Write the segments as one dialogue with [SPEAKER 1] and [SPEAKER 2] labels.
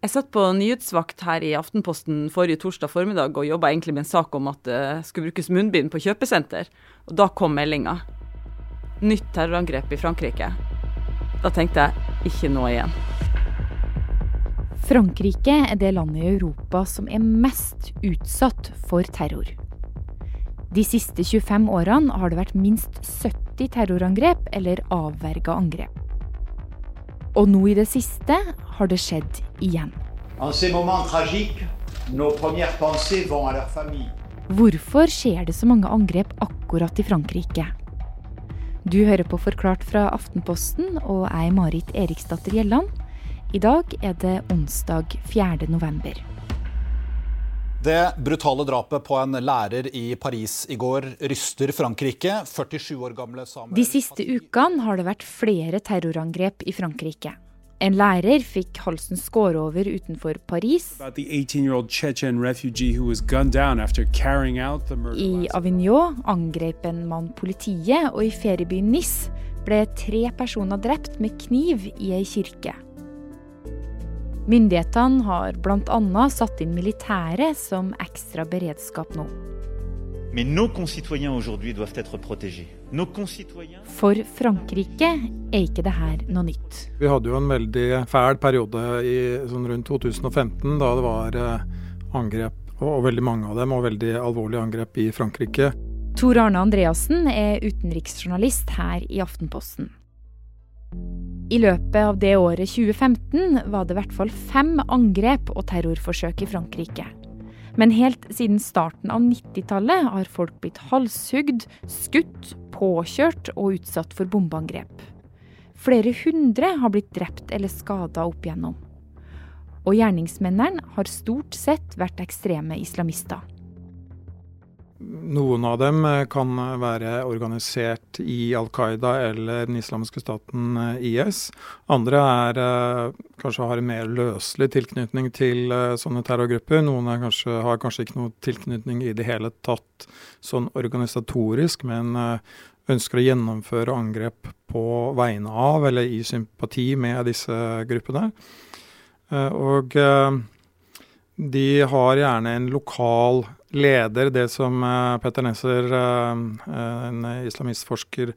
[SPEAKER 1] Jeg satt på nyhetsvakt her i Aftenposten forrige torsdag formiddag og jobba egentlig med en sak om at det skulle brukes munnbind på kjøpesenter. Og da kom meldinga. Nytt terrorangrep i Frankrike. Da tenkte jeg ikke nå igjen.
[SPEAKER 2] Frankrike er det landet i Europa som er mest utsatt for terror. De siste 25 årene har det vært minst 70 terrorangrep eller avverga angrep. Og nå i det siste har det skjedd igjen. Hvorfor skjer det så mange angrep akkurat i Frankrike? Du hører på Forklart fra Aftenposten, og jeg er Marit Eriksdatter Gjelland. I dag er det onsdag 4. november.
[SPEAKER 3] Det brutale drapet på en lærer i Paris i går ryster Frankrike. 47 år gamle Samuel
[SPEAKER 2] De siste ukene har det vært flere terrorangrep i Frankrike. En lærer fikk halsen skåret over utenfor Paris. I Avignon angrep en mann politiet, og i feriebyen Nis ble tre personer drept med kniv i ei kirke. Myndighetene har bl.a. satt inn militære som ekstra beredskap nå. For Frankrike er ikke det her noe nytt.
[SPEAKER 4] Vi hadde jo en veldig fæl periode i sånn rundt 2015, da det var eh, angrep, og veldig mange av dem, og veldig alvorlige angrep i Frankrike.
[SPEAKER 2] Tor Arne Andreassen er utenriksjournalist her i Aftenposten. I løpet av det året 2015 var det i hvert fall fem angrep og terrorforsøk i Frankrike. Men helt siden starten av 90-tallet har folk blitt halshugd, skutt, påkjørt og utsatt for bombeangrep. Flere hundre har blitt drept eller skada opp igjennom. Og gjerningsmennene har stort sett vært ekstreme islamister.
[SPEAKER 4] Noen av dem eh, kan være organisert i Al Qaida eller den islamske staten eh, IS. Andre er, eh, kanskje har en mer løselig tilknytning til sånne terrorgrupper. Noen kanskje, har kanskje ikke noe tilknytning i det hele tatt sånn organisatorisk, men ønsker å gjennomføre angrep på vegne av eller i sympati med disse gruppene. Og de har gjerne en lokal leder det som uh, Petter Nesser, uh, en islamistforsker,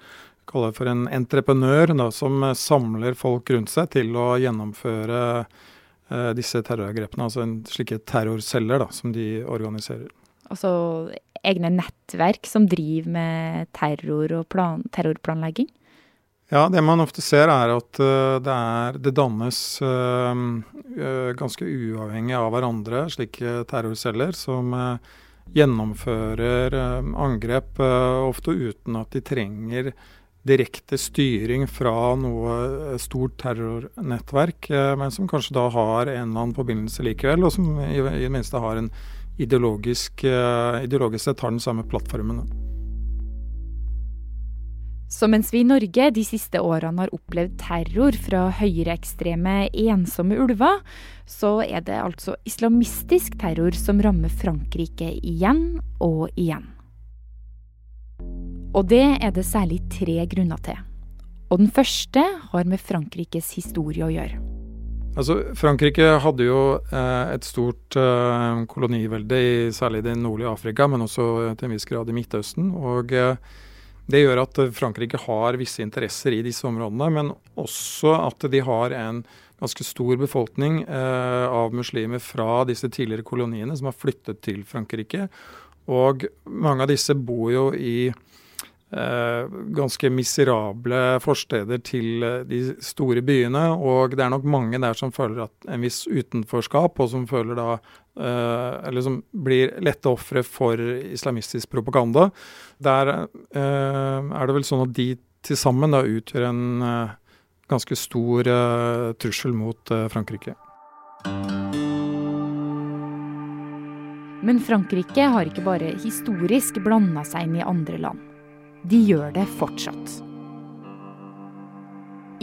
[SPEAKER 4] kaller for en entreprenør, da, som samler folk rundt seg til å gjennomføre disse terrorangrepene. Altså en, slike terrorceller da, som de organiserer.
[SPEAKER 2] Altså egne nettverk som driver med terror og plan, terrorplanlegging?
[SPEAKER 4] Ja, det man ofte ser er at det, er, det dannes ganske uavhengig av hverandre slike terrorceller som gjennomfører eh, angrep, eh, ofte uten at de trenger direkte styring fra noe eh, stort terrornettverk, men som kanskje da har en eller annen forbindelse likevel, og som i, det minste har en ideologisk, ideologisk sett har den samme plattformen.
[SPEAKER 2] Så mens vi i Norge de siste årene har opplevd terror fra høyreekstreme, ensomme ulver, så er det altså islamistisk terror som rammer Frankrike igjen og igjen. Og det er det særlig tre grunner til. Og den første har med Frankrikes historie å gjøre.
[SPEAKER 4] Altså, Frankrike hadde jo eh, et stort eh, kolonivelde i særlig det nordlige Afrika, men også til en viss grad i Midtøsten. og eh, det gjør at Frankrike har visse interesser i disse områdene, men også at de har en ganske stor befolkning eh, av muslimer fra disse tidligere koloniene som har flyttet til Frankrike. Og mange av disse bor jo i eh, ganske miserable forsteder til eh, de store byene. Og det er nok mange der som føler at en viss utenforskap, og som føler da eh, Eller som blir lette ofre for islamistisk propaganda. Der eh, er det vel sånn at de til sammen da utgjør en eh, ganske stor trussel mot Frankrike.
[SPEAKER 2] Men Frankrike har ikke bare historisk blanda seg inn i andre land. De gjør det fortsatt.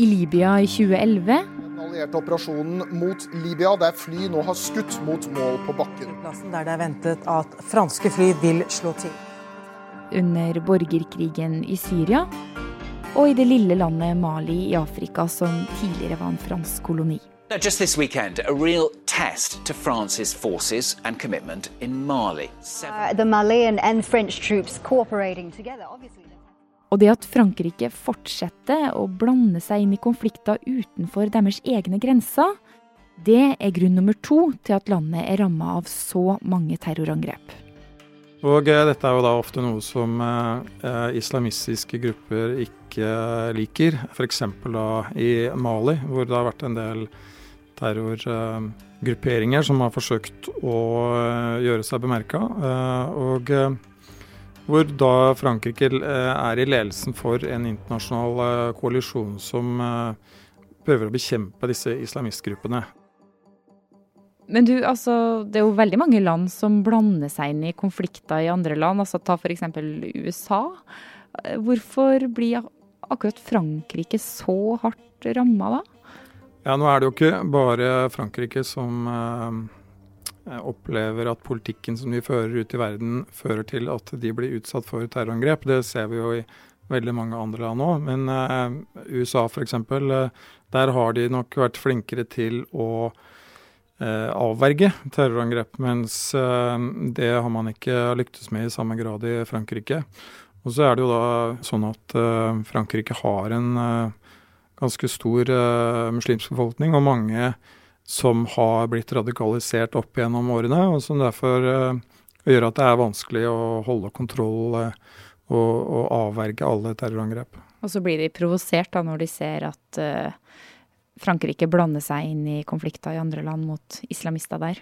[SPEAKER 2] I Libya i 2011
[SPEAKER 5] Den allierte operasjonen mot Libya, der fly nå har skutt mot mål på bakken.
[SPEAKER 6] Der det er ventet at franske fly vil slå til.
[SPEAKER 2] Under borgerkrigen i Syria og i det lille landet Mali i Afrika, som tidligere var en fransk koloni.
[SPEAKER 7] Now, just this weekend, a real test to France's forces and commitment in Mali.
[SPEAKER 8] Uh, the Malian and French troops cooperating together, obviously.
[SPEAKER 2] Og det at Frankrike fortsetter å blande seg inn i konflikter utenfor deres egne grenser, det er grunn nummer to til at landet er ramma av så mange terrorangrep.
[SPEAKER 4] Og eh, dette er jo da ofte noe som eh, islamistiske grupper ikke liker. F.eks. da i Mali, hvor det har vært en del terrorgrupperinger som har forsøkt å eh, gjøre seg bemerka. Eh, og eh, hvor da Frankrike er i ledelsen for en internasjonal koalisjon som prøver å bekjempe disse islamistgruppene.
[SPEAKER 2] Men du, altså, det er jo veldig mange land som blander seg inn i konflikter i andre land. altså Ta f.eks. USA. Hvorfor blir akkurat Frankrike så hardt ramma da?
[SPEAKER 4] Ja, Nå er det jo ikke bare Frankrike som eh, opplever at politikken som de fører ut i verden, fører til at de blir utsatt for terrorangrep. Det ser vi jo i veldig mange andre land òg. Men eh, USA f.eks., eh, der har de nok vært flinkere til å Eh, avverge terrorangrep, mens eh, det har man ikke lyktes med i samme grad i Frankrike. Og så er det jo da sånn at eh, Frankrike har en ganske stor muslimsk befolkning, og mange som har blitt radikalisert opp gjennom årene, og som derfor gjør at det er vanskelig å holde kontroll og, og avverge alle terrorangrep.
[SPEAKER 2] Og så blir de provosert da når de ser at uh, Frankrike blander seg inn i konflikter i andre land mot islamister der?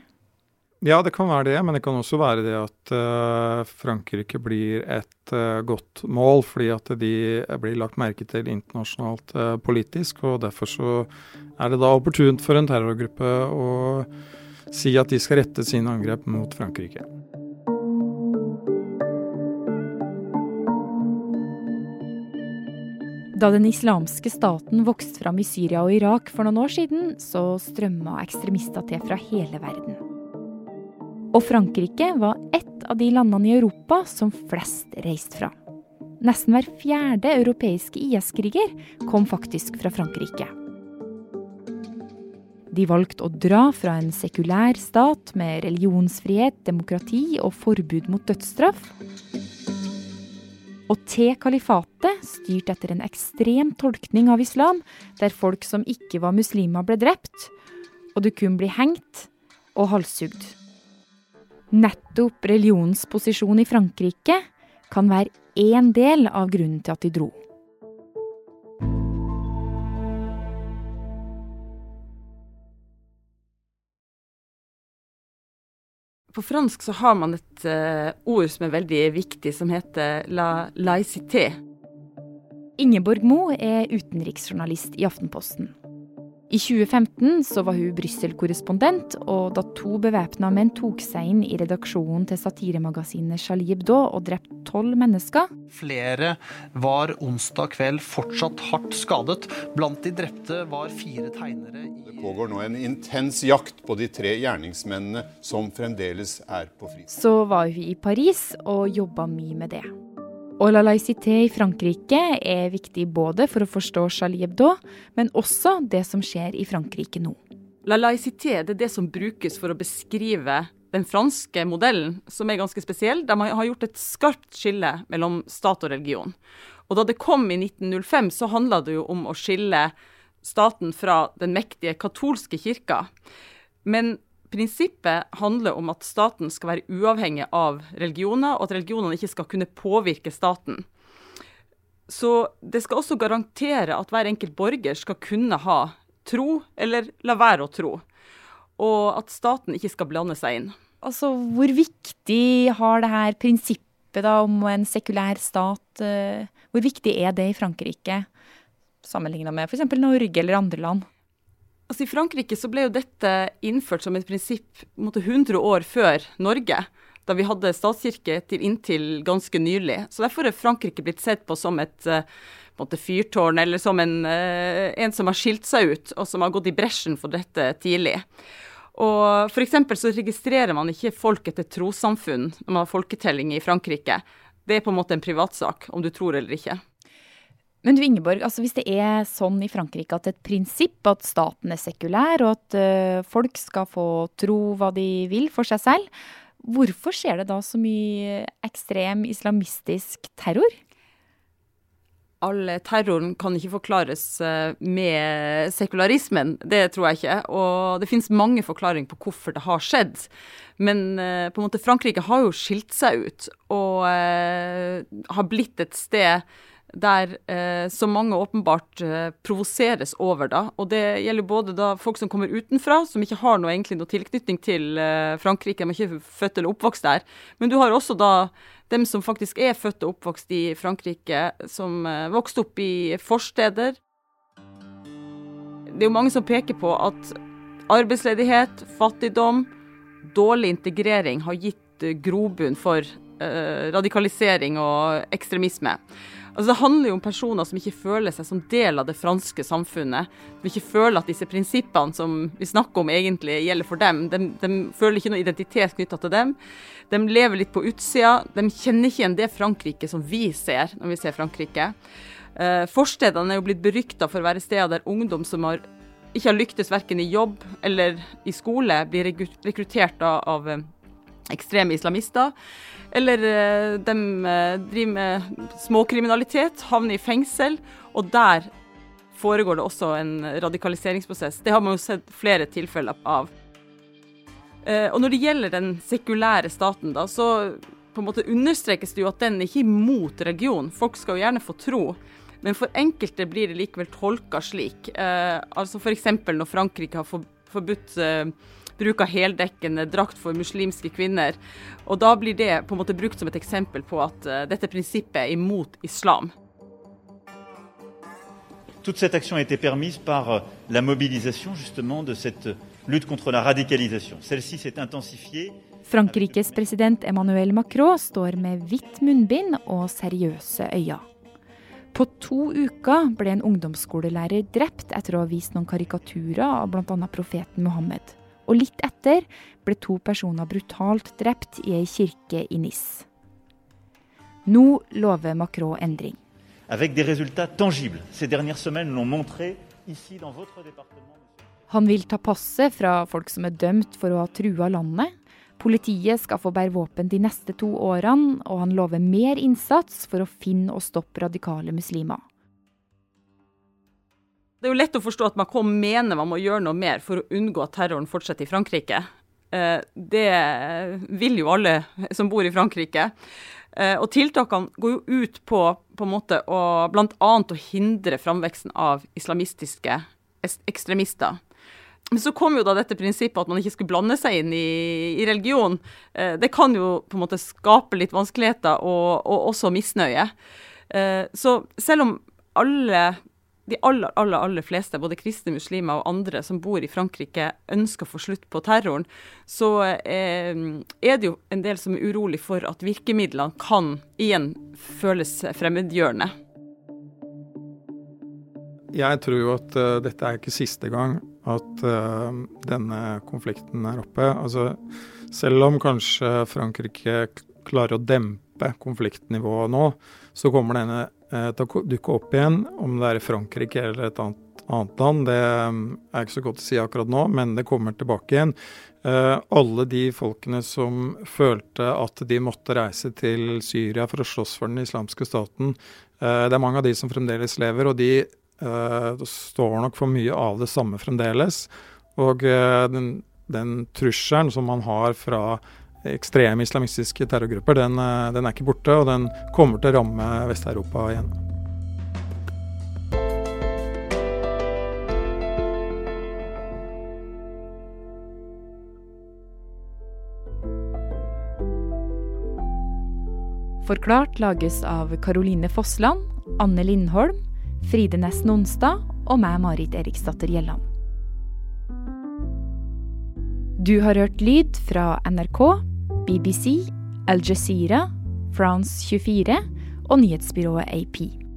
[SPEAKER 4] Ja, det kan være det, men det kan også være det at uh, Frankrike blir et uh, godt mål, fordi at de blir lagt merke til internasjonalt uh, politisk. og Derfor så er det da opportunt for en terrorgruppe å si at de skal rette sine angrep mot Frankrike.
[SPEAKER 2] Da den islamske staten vokste fram i Syria og Irak for noen år siden, så strømma ekstremister til fra hele verden. Og Frankrike var ett av de landene i Europa som flest reiste fra. Nesten hver fjerde europeiske IS-kriger kom faktisk fra Frankrike. De valgte å dra fra en sekulær stat med religionsfrihet, demokrati og forbud mot dødsstraff og til kalifatet, styrt etter en ekstrem tolkning av islam, der folk som ikke var muslimer, ble drept, og du kunne bli hengt og halshugd. Nettopp religionens posisjon i Frankrike kan være én del av grunnen til at de dro.
[SPEAKER 1] På fransk så har man et uh, ord som er veldig viktig, som heter la laicité.
[SPEAKER 2] Ingeborg Moe er utenriksjournalist i Aftenposten. I 2015 så var hun Brussel-korrespondent, og da to bevæpna menn tok seg inn i redaksjonen til satiremagasinet Charlie Hebdo og drepte tolv mennesker
[SPEAKER 3] Flere var onsdag kveld fortsatt hardt skadet. Blant de drepte var fire tegnere i
[SPEAKER 9] Det pågår nå en intens jakt på de tre gjerningsmennene som fremdeles er på fri.
[SPEAKER 2] Så var hun i Paris og jobba mye med det. Og la laïcité i Frankrike er viktig både for å forstå Charlie Hebdo, men også det som skjer i Frankrike nå.
[SPEAKER 1] La laïcité det er det som brukes for å beskrive den franske modellen, som er ganske spesiell. De har gjort et skarpt skille mellom stat og religion. Og da det kom i 1905, så handla det jo om å skille staten fra den mektige katolske kirka. Men Prinsippet handler om at staten skal være uavhengig av religioner, og at religionene ikke skal kunne påvirke staten. Så det skal også garantere at hver enkelt borger skal kunne ha tro, eller la være å tro. Og at staten ikke skal blande seg inn.
[SPEAKER 2] Altså, Hvor viktig har det her prinsippet da om en sekulær stat uh, Hvor viktig er det i Frankrike, sammenligna med f.eks. Norge eller andre land?
[SPEAKER 1] Altså I Frankrike så ble jo dette innført som et prinsipp måtte, 100 år før Norge, da vi hadde statskirke til inntil ganske nylig. Så Derfor er Frankrike blitt sett på som et uh, måte, fyrtårn, eller som en, uh, en, som har skilt seg ut, og som har gått i bresjen for dette tidlig. Og F.eks. så registrerer man ikke folk etter trossamfunn når man har folketelling i Frankrike. Det er på en måte en privatsak, om du tror eller ikke.
[SPEAKER 2] Men du Ingeborg, altså hvis det er sånn i Frankrike at et prinsipp at staten er sekulær, og at uh, folk skal få tro hva de vil for seg selv, hvorfor skjer det da så mye ekstrem islamistisk terror?
[SPEAKER 1] all terroren kan ikke forklares eh, med sekularismen. Det tror jeg ikke. Og det finnes mange forklaringer på hvorfor det har skjedd. Men eh, på en måte Frankrike har jo skilt seg ut og uh, har blitt et sted der eh, så mange åpenbart eh, provoseres over. da, og Det gjelder både da folk som kommer utenfra, som ikke har noe, egentlig noe tilknytning til eh, Frankrike, de er ikke født eller oppvokst der. Men du har også da dem som faktisk er født og oppvokst i Frankrike, som eh, vokste opp i forsteder. Det er jo mange som peker på at arbeidsledighet, fattigdom, dårlig integrering har gitt eh, grobunn for eh, radikalisering og ekstremisme. Altså Det handler jo om personer som ikke føler seg som del av det franske samfunnet. Som ikke føler at disse prinsippene som vi snakker om egentlig gjelder for dem. De, de føler ikke noe identitet knytta til dem. De lever litt på utsida. De kjenner ikke igjen det Frankrike som vi ser når vi ser Frankrike. Eh, forstedene er jo blitt berykta for å være steder der ungdom som har, ikke har lyktes verken i jobb eller i skole, blir rekruttert av, av eh, ekstreme islamister. Eller eh, de eh, driver med småkriminalitet, havner i fengsel, og der foregår det også en radikaliseringsprosess. Det har man jo sett flere tilfeller av. Eh, og når det gjelder den sekulære staten, da, så på en måte understrekes det jo at den er ikke imot religion. Folk skal jo gjerne få tro. Men for enkelte blir det likevel tolka slik. Eh, altså F.eks. når Frankrike har forbudt eh, bruk av heldekkende drakt for muslimske kvinner. Og da blir det på en måte brukt som et eksempel på at uh, dette prinsippet er imot islam.
[SPEAKER 10] Toute cette action a été permise par euh, la mobilisation justement de cette lutte contre la radicalisation. Celle-ci s'est intensifiée.
[SPEAKER 2] Frankrikes president Emmanuel Macron står med hvitt munnbind og seriøse øyne. På to uker ble en ungdomsskolelærer drept etter å ha vist noen karikaturer av bl.a. profeten Mohammed og litt etter ble to personer brutalt drept i ei kirke i Nis. Nå lover Macron endring. Han vil ta passet fra folk som er dømt for å ha trua landet. Politiet skal få bære våpen de neste to årene, og han lover mer innsats for å finne og stoppe radikale muslimer.
[SPEAKER 1] Det er jo lett å forstå at Macron mener man må gjøre noe mer for å unngå at terroren fortsetter i Frankrike. Eh, det vil jo alle som bor i Frankrike. Eh, og tiltakene går jo ut på, på en måte å bl.a. å hindre framveksten av islamistiske ekstremister. Men så kom jo da dette prinsippet at man ikke skulle blande seg inn i, i religion. Eh, det kan jo på en måte skape litt vanskeligheter og, og også misnøye. Så selv om alle de aller, aller, aller fleste, både kristne muslimer og andre som bor i Frankrike, ønsker å få slutt på terroren, så eh, er det jo en del som er urolig for at virkemidlene kan igjen føles fremmedgjørende.
[SPEAKER 4] Jeg tror jo at uh, dette er ikke siste gang at uh, denne konflikten er oppe. Altså, selv om kanskje Frankrike klarer å dempe konfliktnivået nå, så kommer denne dukke opp igjen. Om det er i Frankrike eller et annet, annet land, det mm, er ikke så godt å si akkurat nå, men det kommer tilbake igjen. Uh, alle de folkene som følte at de måtte reise til Syria for å slåss for den islamske staten, uh, det er mange av de som fremdeles lever, og de står nok for mye av det samme fremdeles. Og den, den trusselen som man har fra ekstreme islamistiske terrorgrupper, den, eh, den, er ikke borte, og den kommer til å ramme Vest-Europa igjen.
[SPEAKER 2] Forklart lages av Caroline Fossland, Anne Lindholm, Fride Nesten Onsdag og meg, Marit Eriksdatter Gjelland. Du har hørt lyd fra NRK, BBC, Al Jazeera, France 24 og nyhetsbyrået AP.